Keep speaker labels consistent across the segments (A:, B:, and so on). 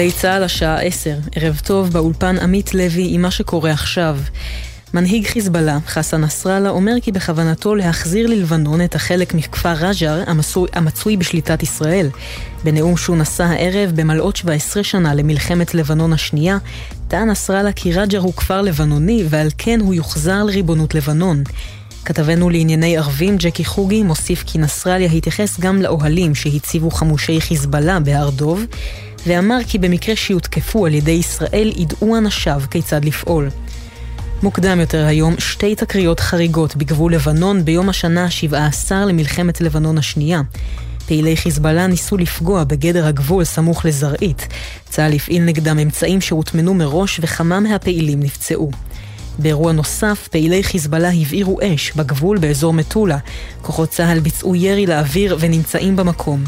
A: גלי צה"ל השעה 10, ערב טוב באולפן עמית לוי עם מה שקורה עכשיו. מנהיג חיזבאללה, חסן נסראללה, אומר כי בכוונתו להחזיר ללבנון את החלק מכפר רג'ר המצוי, המצוי בשליטת ישראל. בנאום שהוא נשא הערב במלאות 17 שנה למלחמת לבנון השנייה, טען נסראללה כי רג'ר הוא כפר לבנוני ועל כן הוא יוחזר לריבונות לבנון. כתבנו לענייני ערבים, ג'קי חוגי, מוסיף כי נסראליה התייחס גם לאוהלים שהציבו חמושי חיזבאללה בהר דוב, ואמר כי במקרה שיותקפו על ידי ישראל ידעו אנשיו כיצד לפעול. מוקדם יותר היום, שתי תקריות חריגות בגבול לבנון ביום השנה ה-17 למלחמת לבנון השנייה. פעילי חיזבאללה ניסו לפגוע בגדר הגבול סמוך לזרעית. צה"ל הפעיל נגדם אמצעים שהוטמנו מראש וכמה מהפעילים נפצעו. באירוע נוסף, פעילי חיזבאללה הבעירו אש בגבול באזור מטולה. כוחות צה"ל ביצעו ירי לאוויר ונמצאים במקום.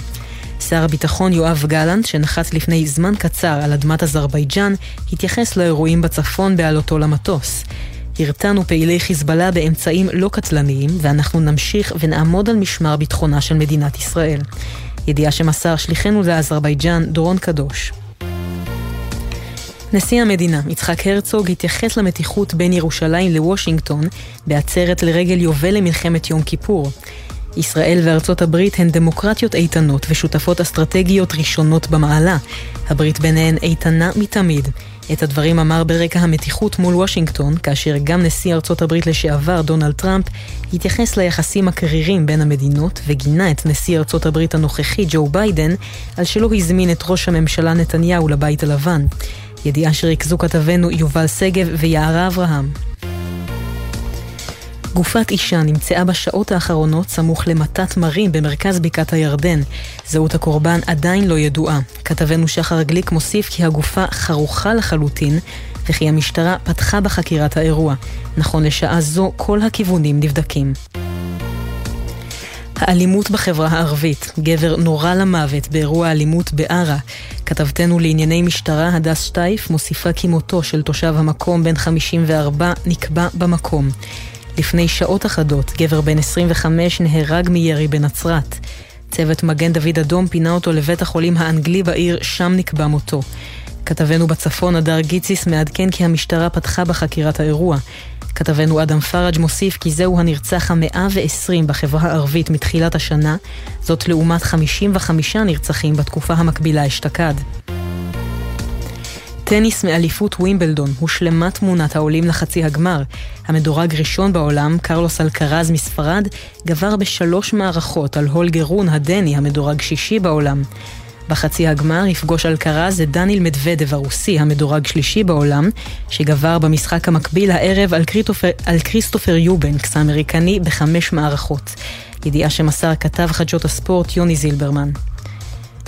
A: שר הביטחון יואב גלנט, שנחת לפני זמן קצר על אדמת אזרבייג'אן, התייחס לאירועים בצפון בעלותו למטוס. הרתענו פעילי חיזבאללה באמצעים לא קטלניים, ואנחנו נמשיך ונעמוד על משמר ביטחונה של מדינת ישראל. ידיעה שמסר שליחנו לאזרבייג'אן, דורון קדוש. נשיא המדינה, יצחק הרצוג, התייחס למתיחות בין ירושלים לוושינגטון בעצרת לרגל יובל למלחמת יום כיפור. ישראל וארצות הברית הן דמוקרטיות איתנות ושותפות אסטרטגיות ראשונות במעלה. הברית ביניהן איתנה מתמיד. את הדברים אמר ברקע המתיחות מול וושינגטון, כאשר גם נשיא ארצות הברית לשעבר, דונלד טראמפ, התייחס ליחסים הקרירים בין המדינות וגינה את נשיא ארצות הברית הנוכחי, ג'ו ביידן, על שלא הזמין את ראש הממשלה נתניהו לבית הלבן. ידיעה שריכזו כתבנו יובל שגב ויערה אברהם. גופת אישה נמצאה בשעות האחרונות סמוך למטת מרים במרכז בקעת הירדן. זהות הקורבן עדיין לא ידועה. כתבנו שחר גליק מוסיף כי הגופה חרוכה לחלוטין, וכי המשטרה פתחה בחקירת האירוע. נכון לשעה זו, כל הכיוונים נבדקים. האלימות בחברה הערבית, גבר נורה למוות באירוע אלימות בערה. כתבתנו לענייני משטרה, הדס שטייף, מוסיפה כי מותו של תושב המקום בן 54 נקבע במקום. לפני שעות אחדות, גבר בן 25 נהרג מירי בנצרת. צוות מגן דוד אדום פינה אותו לבית החולים האנגלי בעיר, שם נקבע מותו. כתבנו בצפון, הדר גיציס, מעדכן כי המשטרה פתחה בחקירת האירוע. כתבנו אדם פראג' מוסיף כי זהו הנרצח המאה ועשרים בחברה הערבית מתחילת השנה, זאת לעומת 55 נרצחים בתקופה המקבילה אשתקד. טניס מאליפות ווימבלדון, הושלמה תמונת העולים לחצי הגמר. המדורג ראשון בעולם, קרלוס אלקרז מספרד, גבר בשלוש מערכות על הולגר רון הדני, המדורג שישי בעולם. בחצי הגמר יפגוש אלקרז את דניל מדוודב הרוסי, המדורג שלישי בעולם, שגבר במשחק המקביל הערב על, קריטופר, על כריסטופר יובנקס האמריקני בחמש מערכות. ידיעה שמסר כתב חדשות הספורט יוני זילברמן.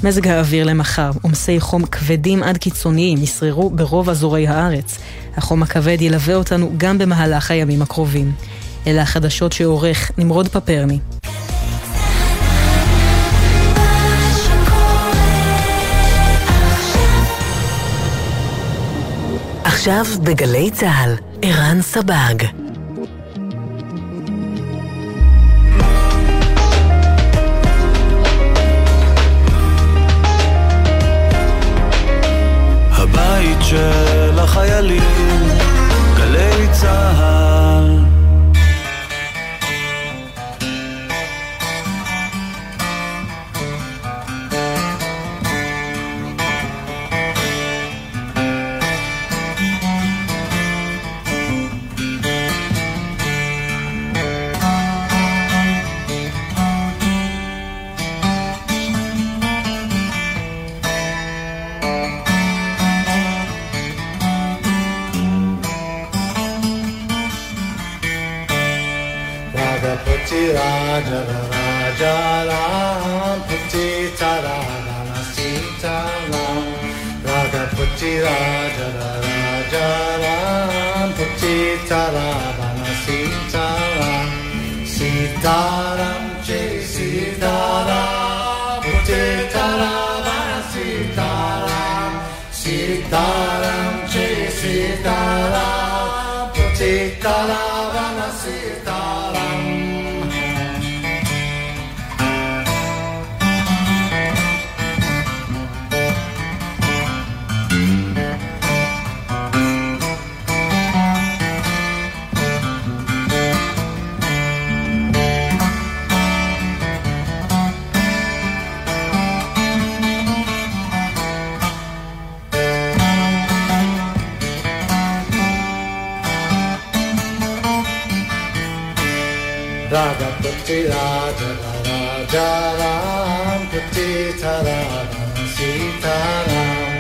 A: מזג האוויר למחר, עומסי חום כבדים עד קיצוניים ישררו ברוב אזורי הארץ. החום הכבד ילווה אותנו גם במהלך הימים הקרובים. אלה החדשות שעורך נמרוד פפרני.
B: עכשיו בגלי צה"ל, ערן סבג.
C: של החיילים, גלי צה"ל
D: राधा कुंती राधा राजा राम कुंती थारा सीता राम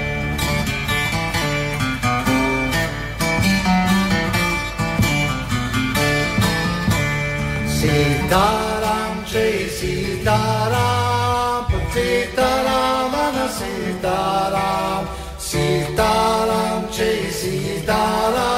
D: सीताराम जय सीताराम सीताराम सीताराम सीताराम जय Sitaram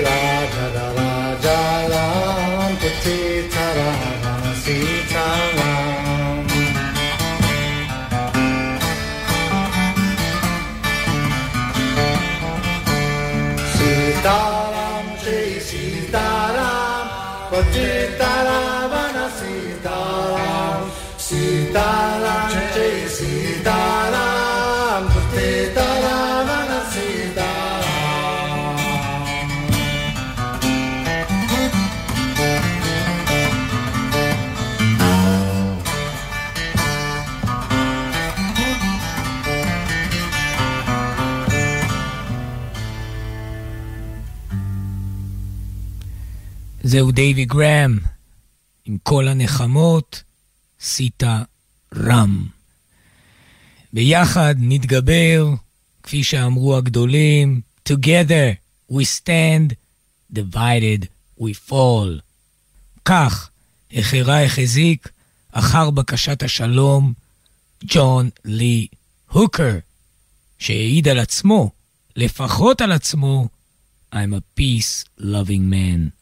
D: Radharajaram Putitaram Sitaram Sitaram Shri Sitaram Putitaram Sitaram Sitaram
E: זהו דייווי גראם, עם כל הנחמות, סיטה רם. ביחד נתגבר, כפי שאמרו הגדולים, Together we stand, divided we fall. כך החרה החזיק אחר בקשת השלום ג'ון לי הוקר, שהעיד על עצמו, לפחות על עצמו, I'm a peace-loving man.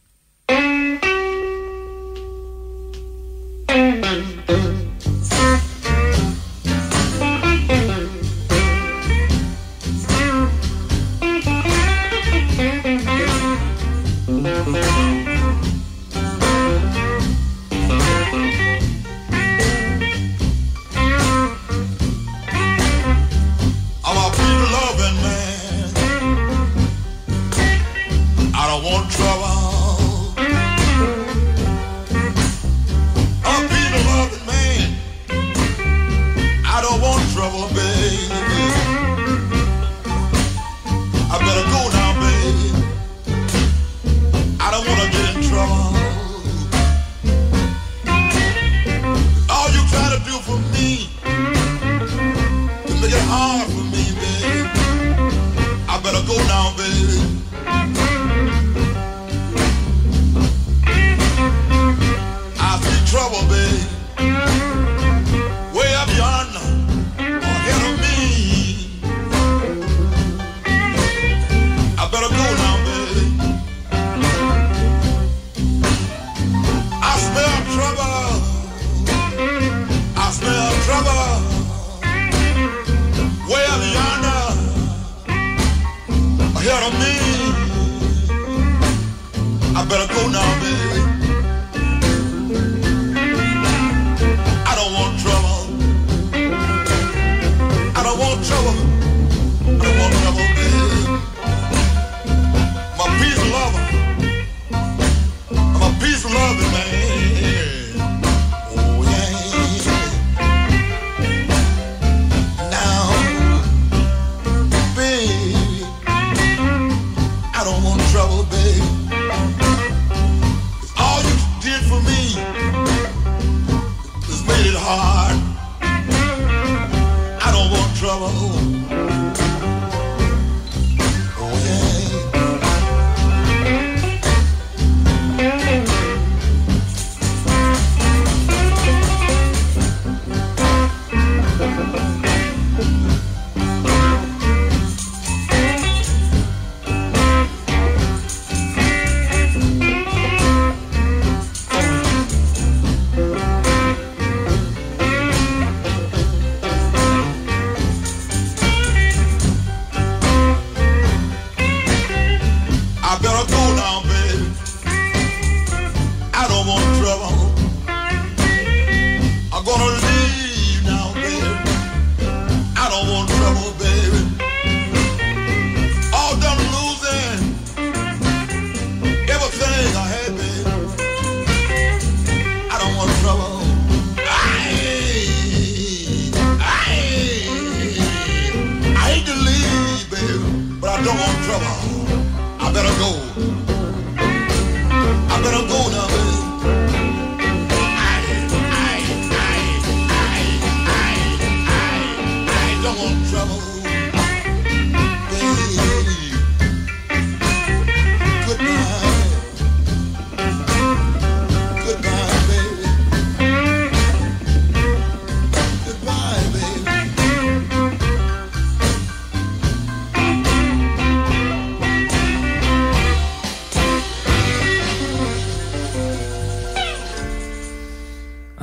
F: Better go now, baby. I don't want trouble. I don't want trouble.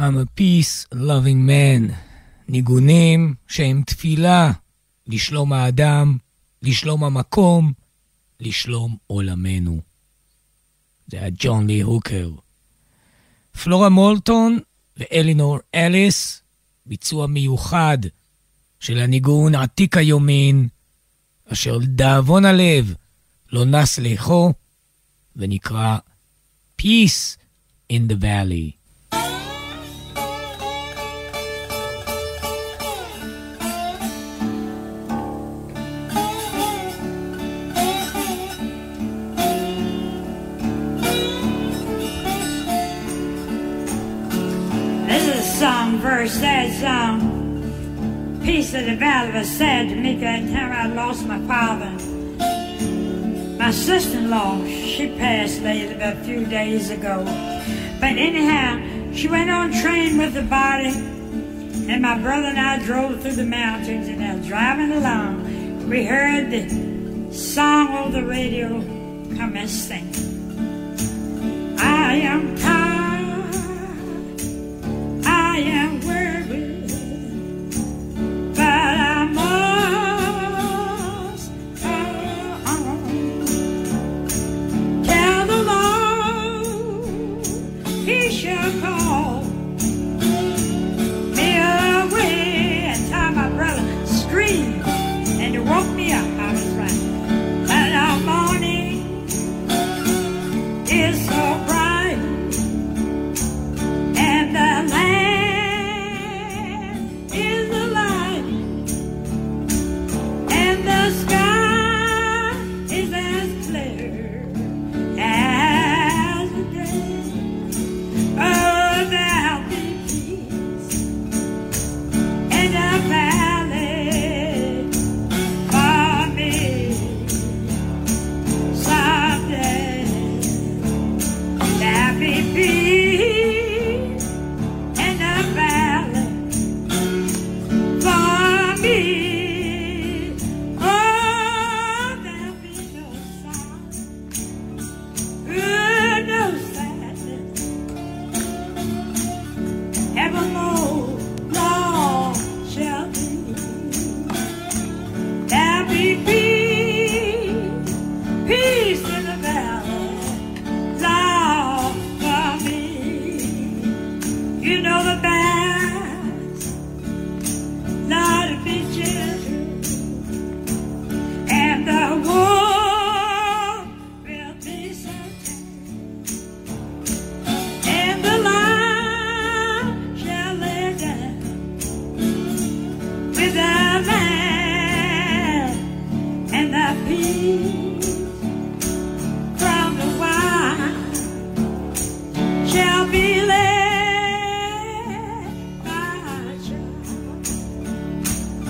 F: I'm a
E: peace-loving man. ניגונים שהם תפילה לשלום האדם, לשלום המקום, לשלום עולמנו. זה היה ג'ון לי הוקר. פלורה מולטון ואלינור אליס, ביצוע מיוחד של הניגון עתיק היומין, אשר לדאבון הלב לא נס לאכו, ונקרא Peace in the Valley.
G: The was sad to me that time I lost my father. My sister-in-law, she passed about a few days ago. But anyhow, she went on train with the body, and my brother and I drove through the mountains, and as driving along, we heard the song on the radio come and sing. I am tired. I am worried, but I must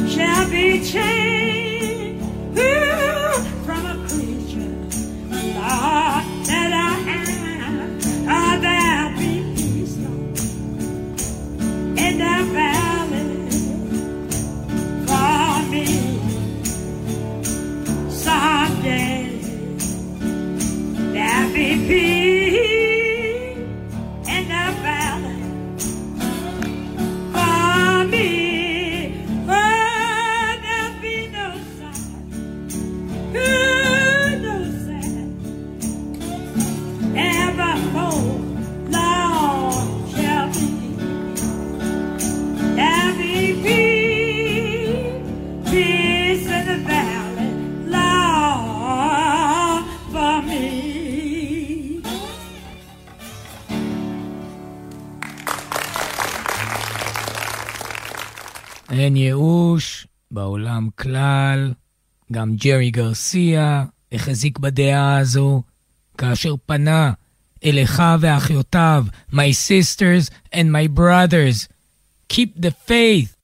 G: shall be changed
E: גם ג'רי גרסיה
C: החזיק בדעה הזו כאשר פנה אל אחיו ואחיותיו, My sisters and my brothers, keep the faith.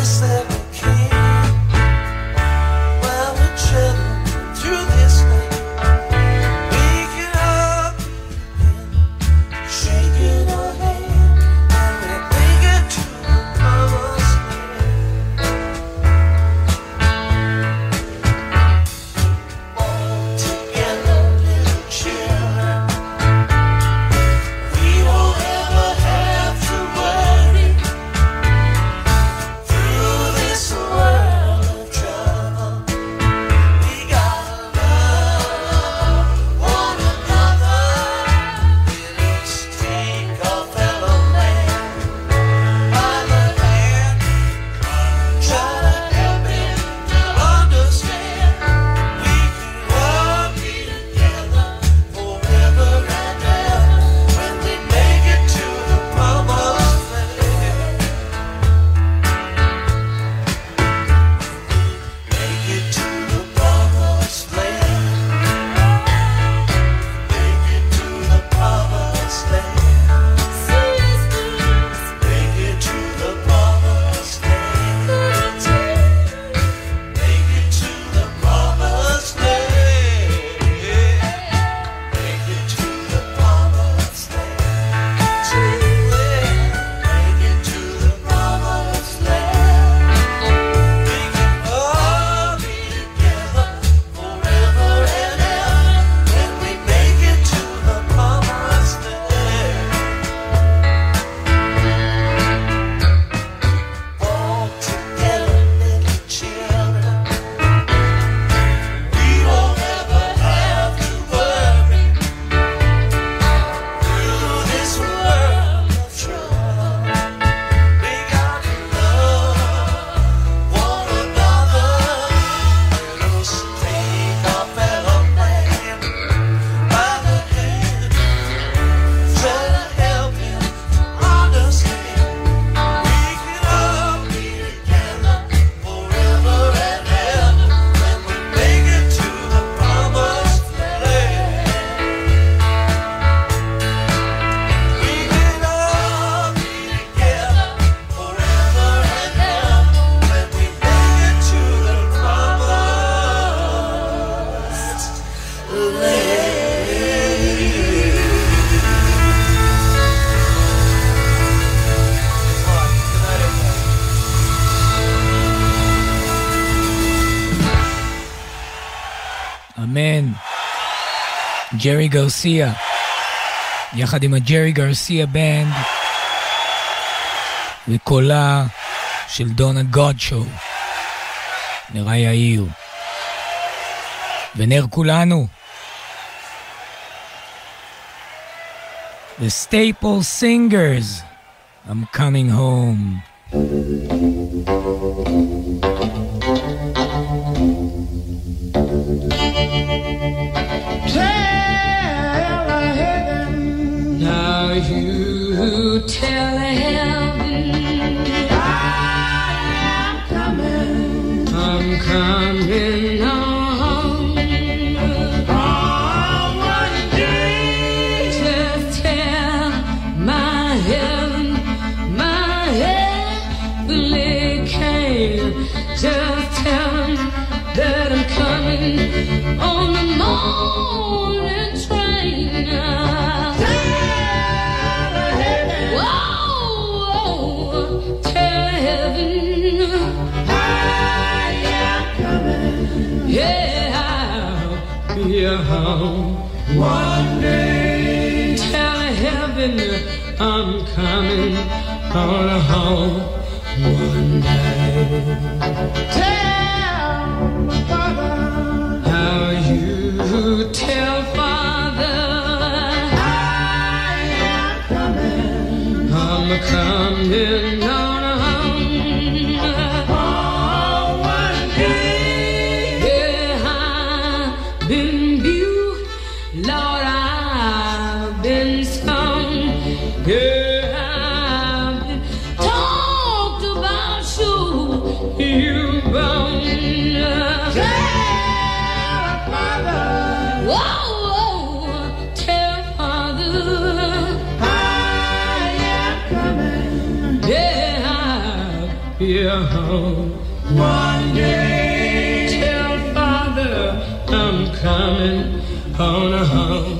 E: this ג'רי גרסיה, יחד עם הג'רי גרסיה בנד וקולה של דונה גודשו, נראה יאיר. ונר כולנו. The Staple Singers, I'm coming home.
H: Just tell him that I'm coming on the morning train. Whoa, oh, tell heaven I am coming. Yeah, I'll be home one day. Tell heaven I'm coming on home one day. Tell my father how you tell father I am coming. I'm coming. home one day. Tell Father I'm coming on home.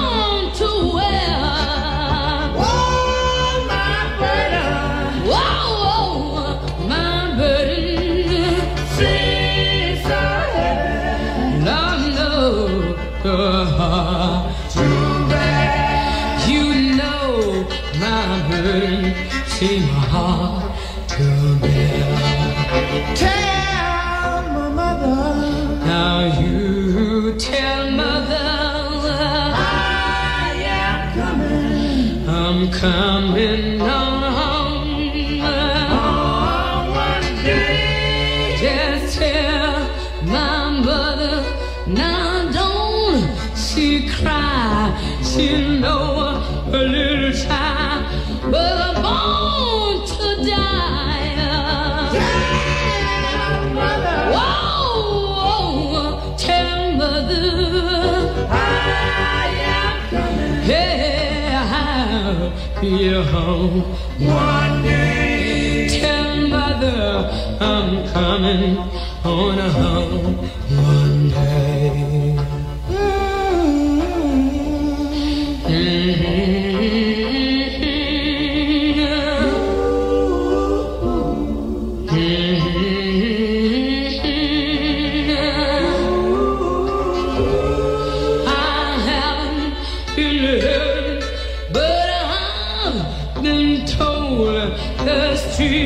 H: coming home. I'll home one day. Tell mother I'm coming on home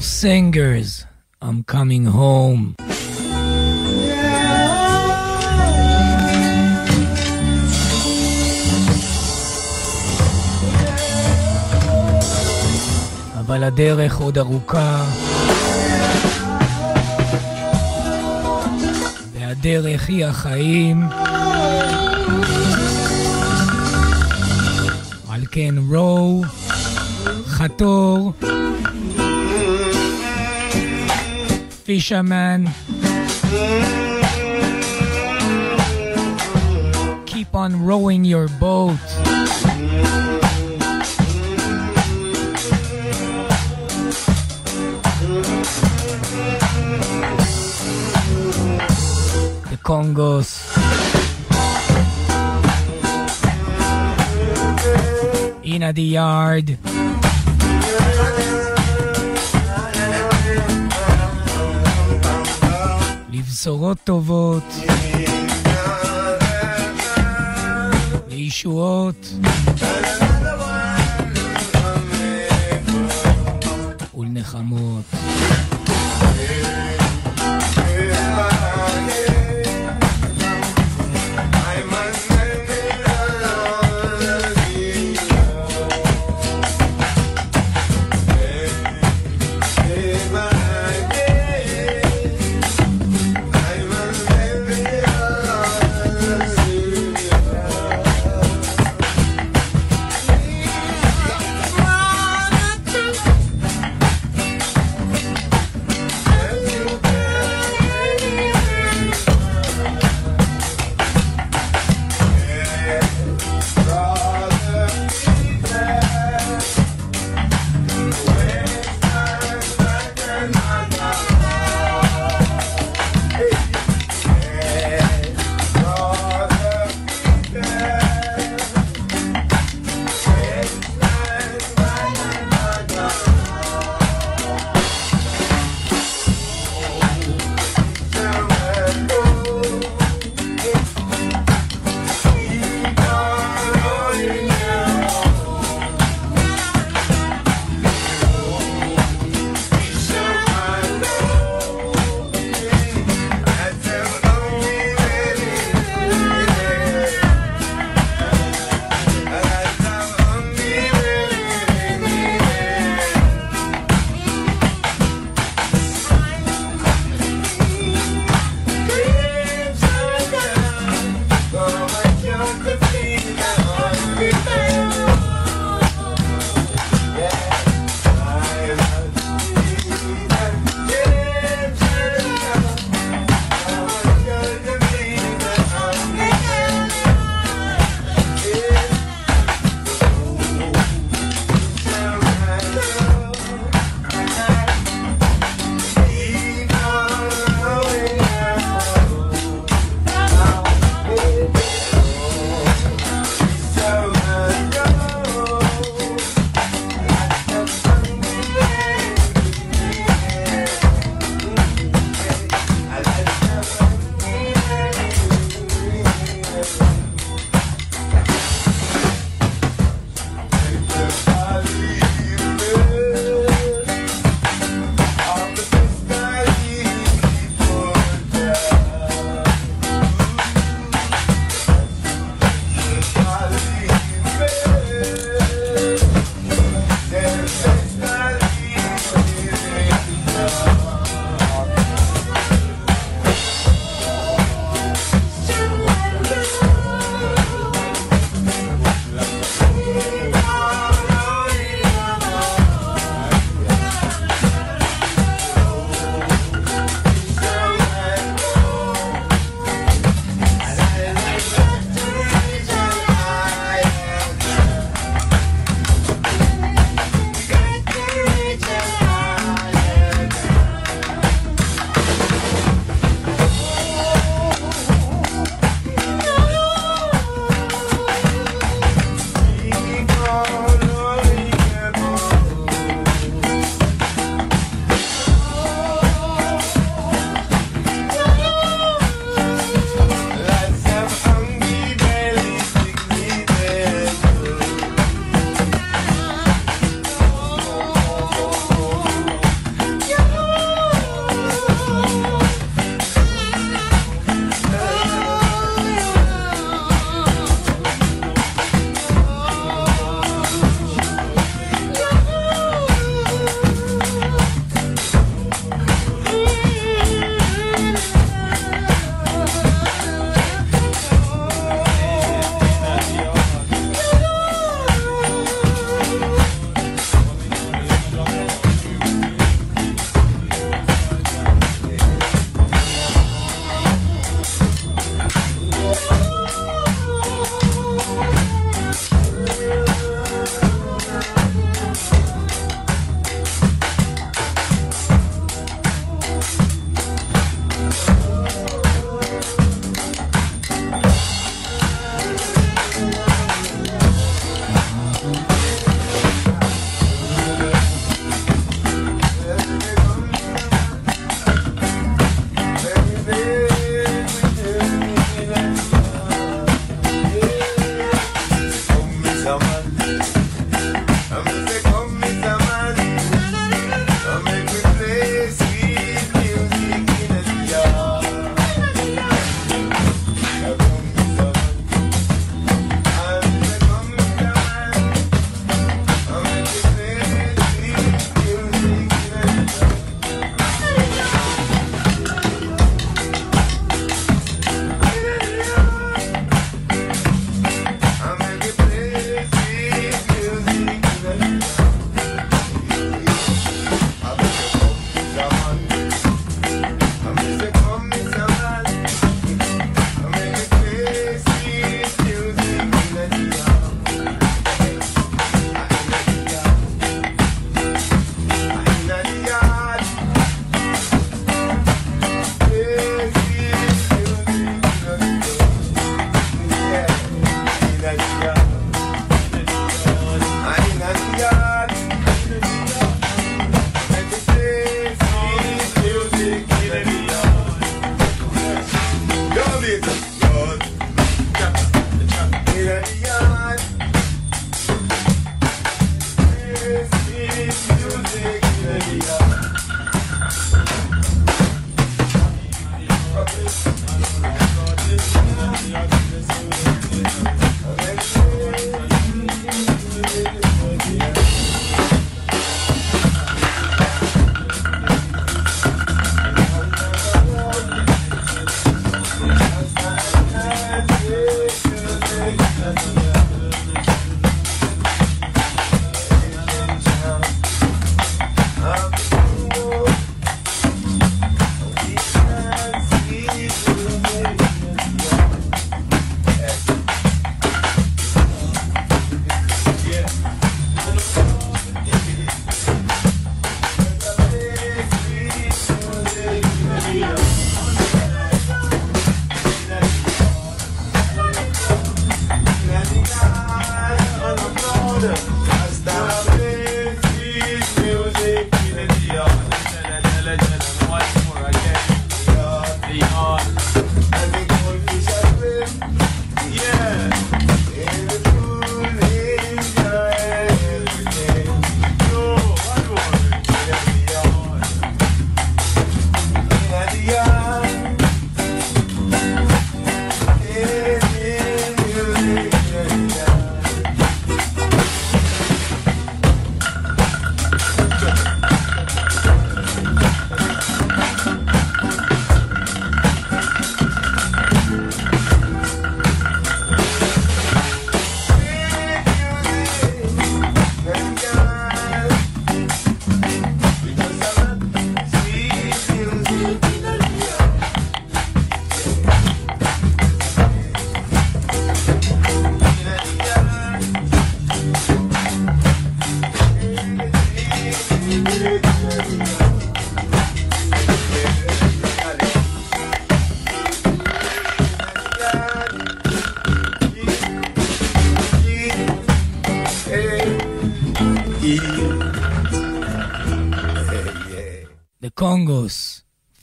E: Singers. I'm coming home. אבל הדרך עוד ארוכה. והדרך היא החיים. על כן רו, חתור, fisherman. Keep on rowing your boat. The Congos. In a the yard. לבשורות טובות. לישועות. ולנחמות.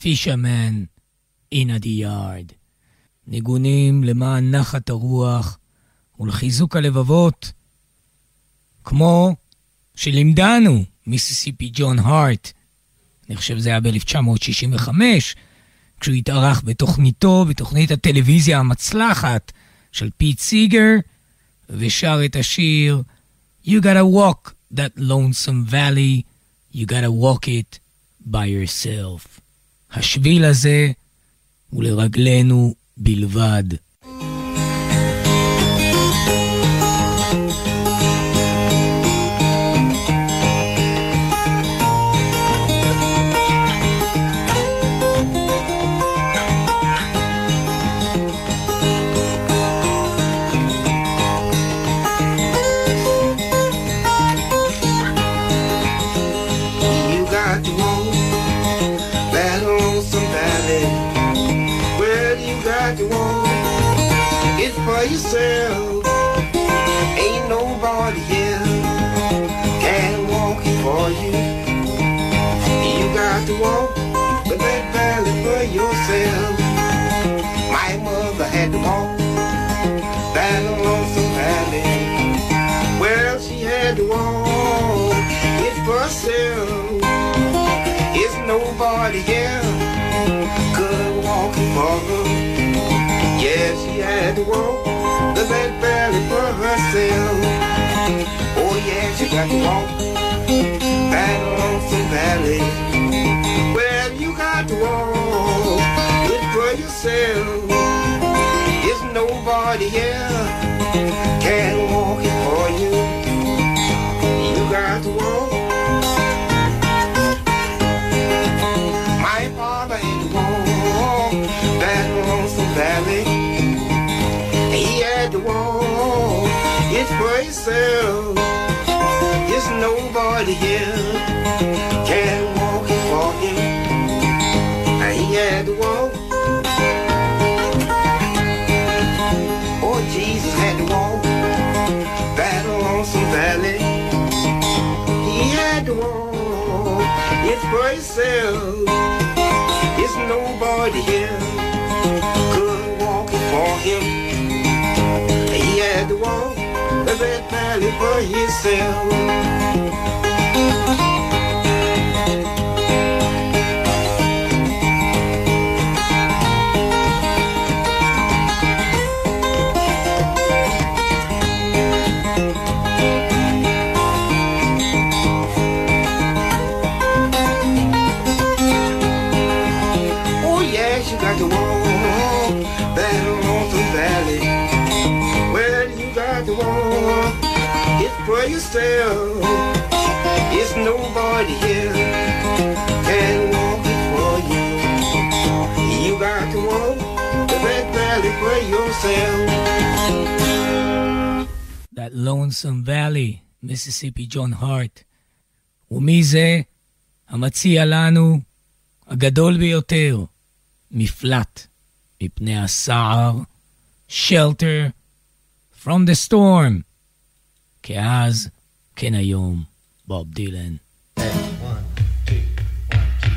E: Congos, Fisherman, In a the Yard. ניגונים למען נחת הרוח ולחיזוק הלבבות, כמו שלימדנו מיסיסיפי ג'ון הארט. אני חושב זה היה ב-1965, כשהוא התארח בתוכניתו, בתוכנית הטלוויזיה המצלחת של פיט סיגר, ושר את השיר You gotta walk that lonesome valley, you gotta walk it by yourself. השביל הזה הוא לרגלינו בלבד.
I: Yourself. Ain't nobody here can walk it for you. You got to walk that valley for yourself. My mother had to walk that lonesome valley. Well, she had to walk it for herself. It's nobody here could walk it for her. Yeah, she had to walk the back valley for herself. Oh yeah, she got to walk that lonesome valley. Well, you got to walk it for yourself. It's nobody here can walk it for you. You got to walk. Himself. It's nobody here can walk it for him. And he had to walk. Oh, Jesus had to walk that lonesome valley. He had to walk it for himself. It's nobody here could walk it for him. He had to walk Bebê pele corriceu yourself. It's nobody here can walk it for you. You got to walk to that valley for yourself.
E: That lonesome valley, Mississippi John Hurt. ומי המציע לנו הגדול ביותר, מפלט מפני הסער, shelter from the storm. כי Kenna Yom, Bob Dylan.
J: One, two, one, two,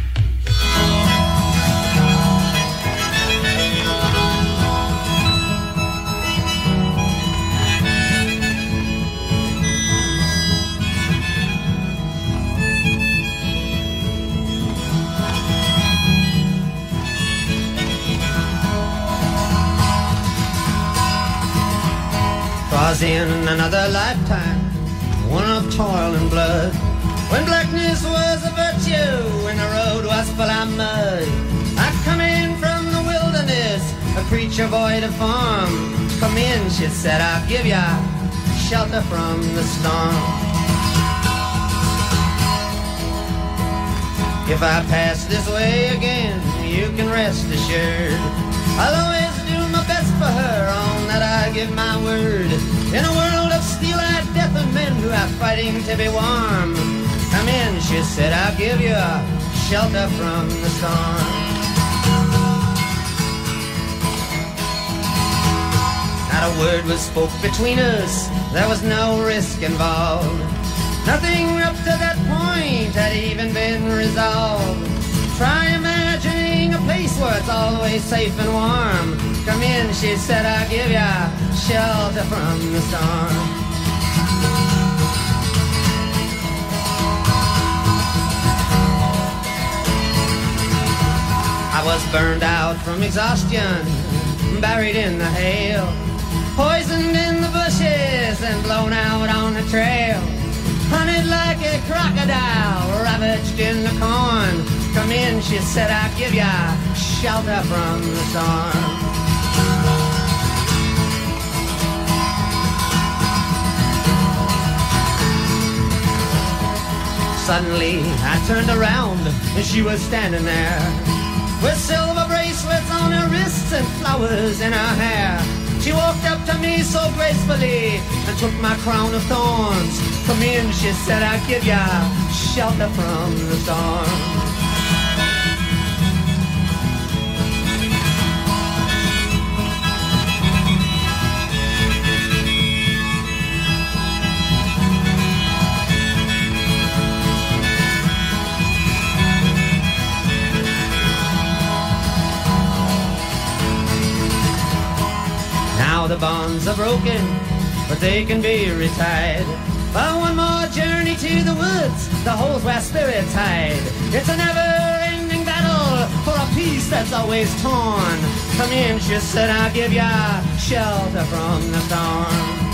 J: was in another lifetime one of toil and blood. When blackness was a virtue and the road was full of mud. I come in from the wilderness, a creature void of form. Come in, she said, I'll give ya shelter from the storm. If I pass this way again, you can rest assured. I'll always do my best for her, on that I give my word. In a world of men who are fighting to be warm. Come in, she said, I'll give you shelter from the storm. Not a word was spoke between us, there was no risk involved. Nothing up to that point had even been resolved. Try imagining a place where it's always safe and warm. Come in, she said, I'll give ya shelter from the storm. Was burned out from exhaustion, buried in the hail, poisoned in the bushes and blown out on the trail. Hunted like a crocodile, ravaged in the corn. Come in, she said, I'll give ya shelter from the storm. Suddenly, I turned around and she was standing there with silver bracelets on her wrists and flowers in her hair. She walked up to me so gracefully and took my crown of thorns. Come in, she said, I'll give ya shelter from the storm. The bonds are broken, but they can be retied. By one more journey to the woods, the holes where spirits hide. It's a never-ending battle for a peace that's always torn. Come in, she said, I'll give ya shelter from the storm.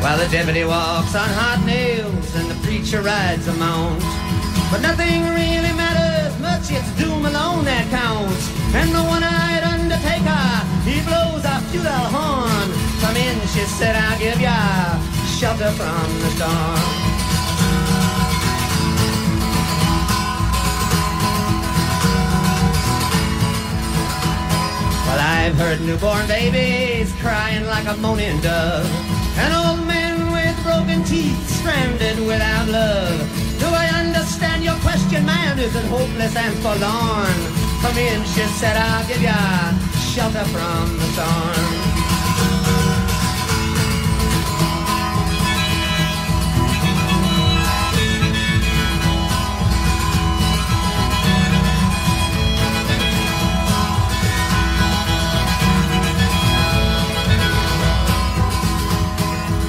J: While the deputy walks on hot nails and the preacher rides a mount. But nothing really matters much, it's doom alone that counts. And the one-eyed undertaker, he blows a futile horn. Come in, she said, I'll give ya shelter from the storm. Well, I've heard newborn babies crying like a moaning dove. An old man with broken teeth stranded without love. Your question, man? Is it hopeless and forlorn? Come in, she said, I'll give ya shelter from the storm.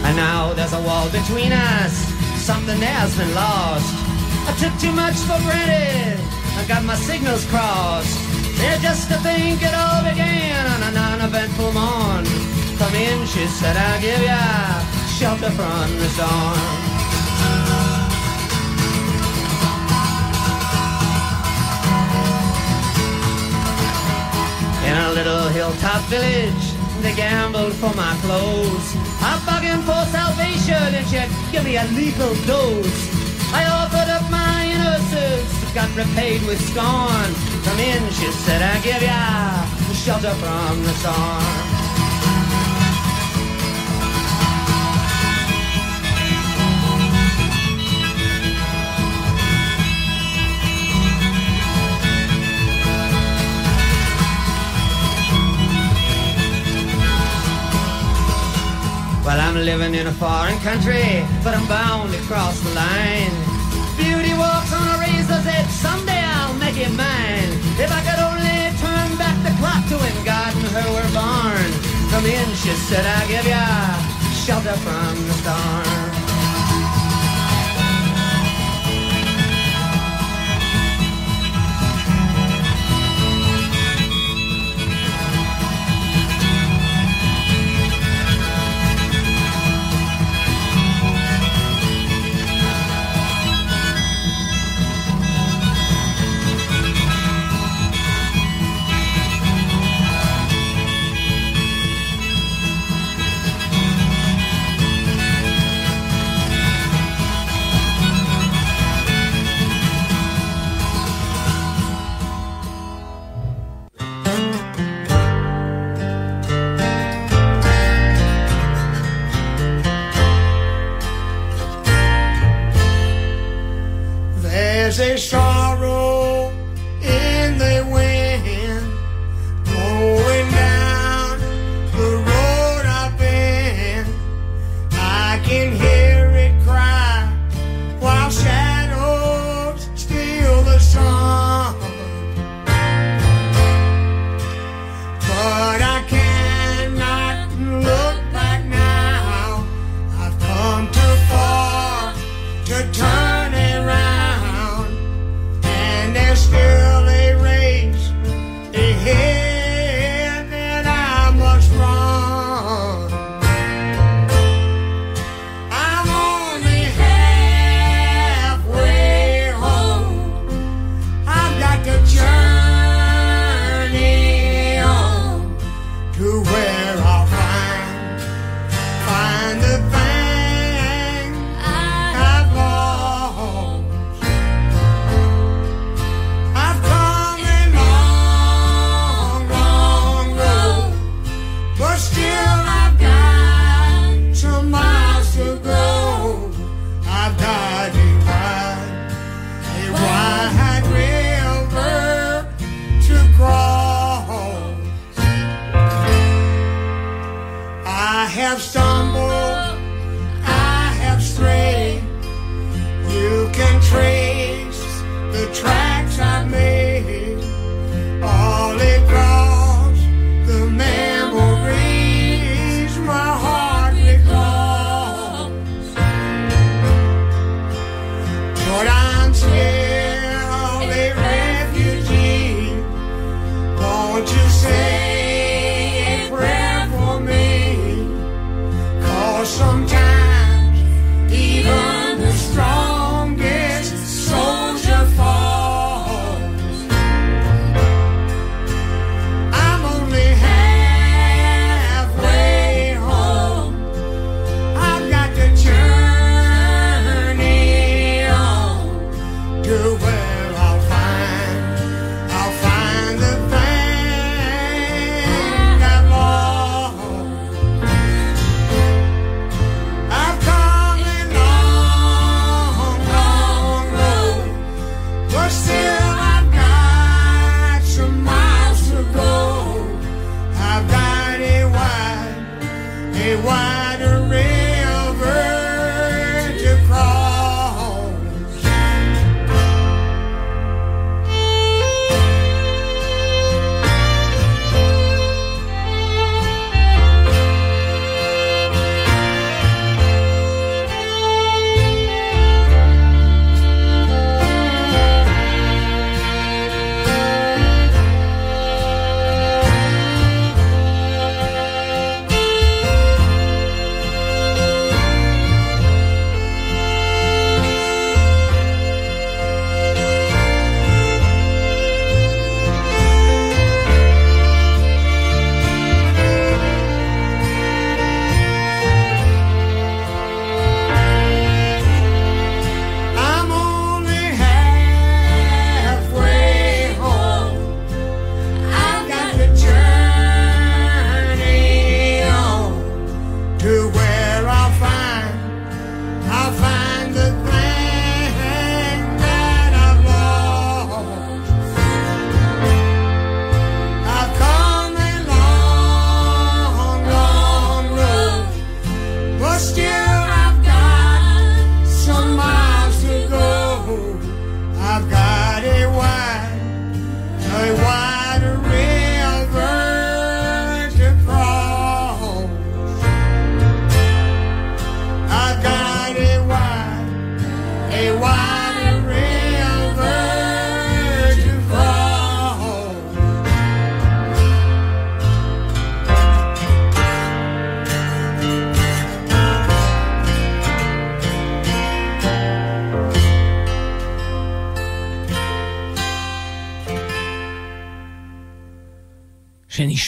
J: And now there's a wall between us. Something there's been lost. I took too much for granted. I got my signals crossed. They're just a think it all began on an uneventful morn. Come in, she said, I'll give ya shelter from the storm.
K: In a little hilltop village, they gambled for my clothes. I'm bugging for salvation, and she give me a lethal dose got repaid with scorn. Come in, she said, I give ya shelter from the storm. Well, I'm living in a foreign country, but I'm bound to cross the line. Beauty walks on a Someday I'll make it mine. If I could only turn back the clock to when God and her were born. Come in, she said, I'll give ya shelter from the storm.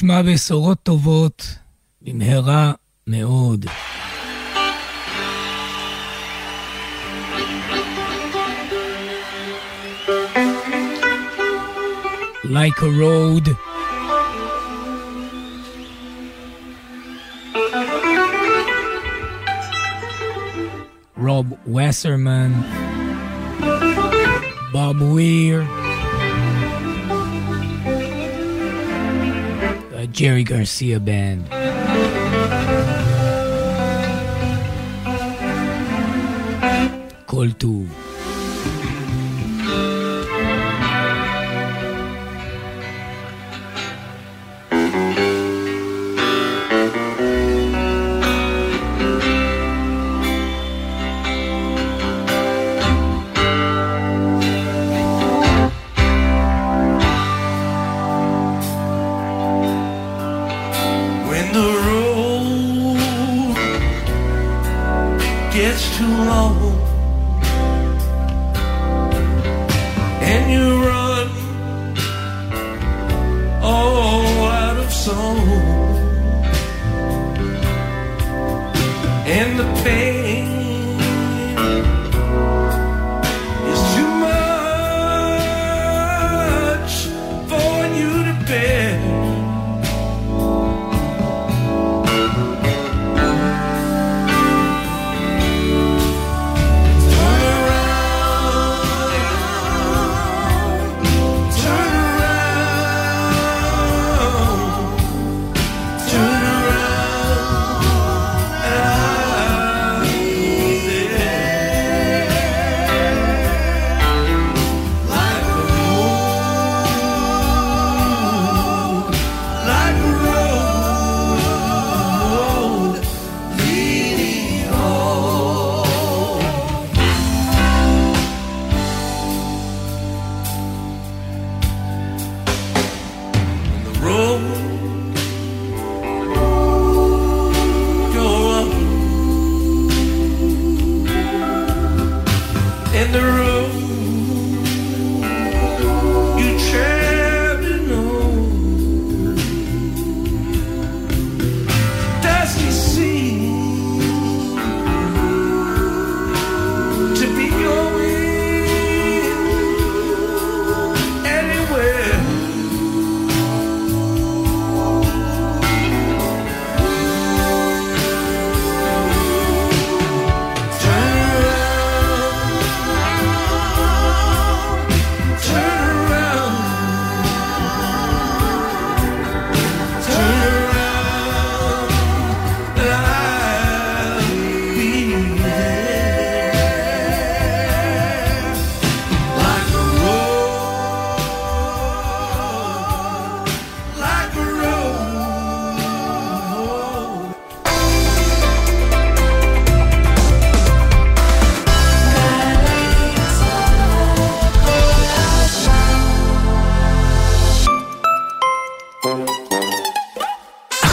E: נשמע בשורות טובות במהרה מאוד. Like a road. Rob Wasserman, Bob Weir, Jerry Garcia band.
C: Call to.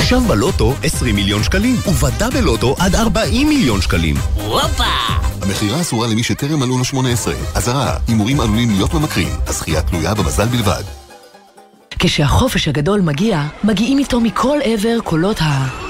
L: עכשיו בלוטו 20 מיליון שקלים, ובדה בלוטו עד 40 מיליון שקלים.
M: הופה!
N: המכירה אסורה למי שטרם מלאו לו 18. אזהרה, הימורים עלולים להיות ממכרים. הזכייה תלויה במזל בלבד.
B: כשהחופש הגדול מגיע, מגיעים איתו מכל עבר קולות ה...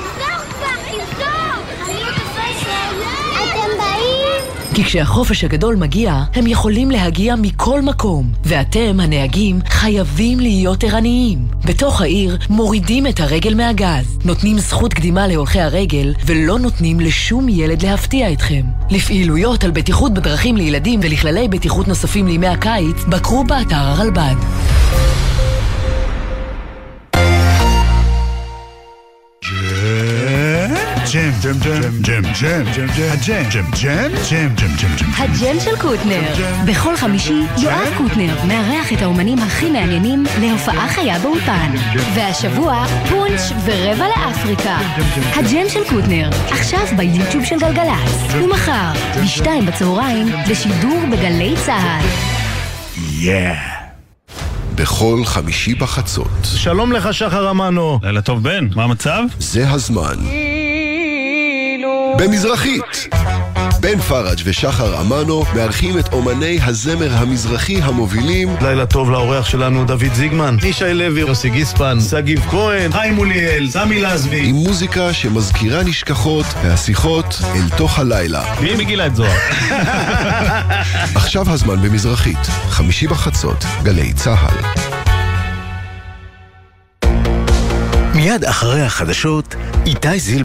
B: כי כשהחופש הגדול מגיע, הם יכולים להגיע מכל מקום, ואתם, הנהגים, חייבים להיות ערניים. בתוך העיר מורידים את הרגל מהגז, נותנים זכות קדימה להולכי הרגל, ולא נותנים לשום ילד להפתיע אתכם. לפעילויות על בטיחות בדרכים לילדים ולכללי בטיחות נוספים לימי הקיץ, בקרו באתר הרלב"ד.
O: ג'ם, ג'ם, ג'ם, ג'ם, ג'ם, ג'ם, הג'ם, ג'ם, ג'ם, ג'ם, ג'ם, ג'ם, ג'ם.
P: הג'ם של קוטנר. בכל חמישי יואב קוטנר מארח את האומנים הכי מעניינים להופעה חיה באולפן. והשבוע פונץ' ורבע לאפריקה. הג'ם של קוטנר, עכשיו ביוטיוב של גלגלצ. ומחר, בשתיים בצהריים, בשידור בגלי צה"ל.
N: יאה. בכל חמישי בחצות.
Q: שלום לך, שחר אמנו.
R: לילה טוב, בן, מה המצב?
N: זה הזמן. במזרחית.
R: בן פראג' ושחר אמנו מארחים את אומני הזמר המזרחי המובילים
Q: לילה טוב לאורח שלנו דוד זיגמן, ישי לוי, יוסי גיספן, שגיב כהן, חיים מוליאל, סמי לזבי.
R: עם מוזיקה שמזכירה נשכחות והשיחות אל תוך הלילה.
Q: מי מגילת זוהר?
R: עכשיו הזמן במזרחית, חמישי בחצות, גלי צה"ל.
S: מיד אחרי החדשות, איתי זיל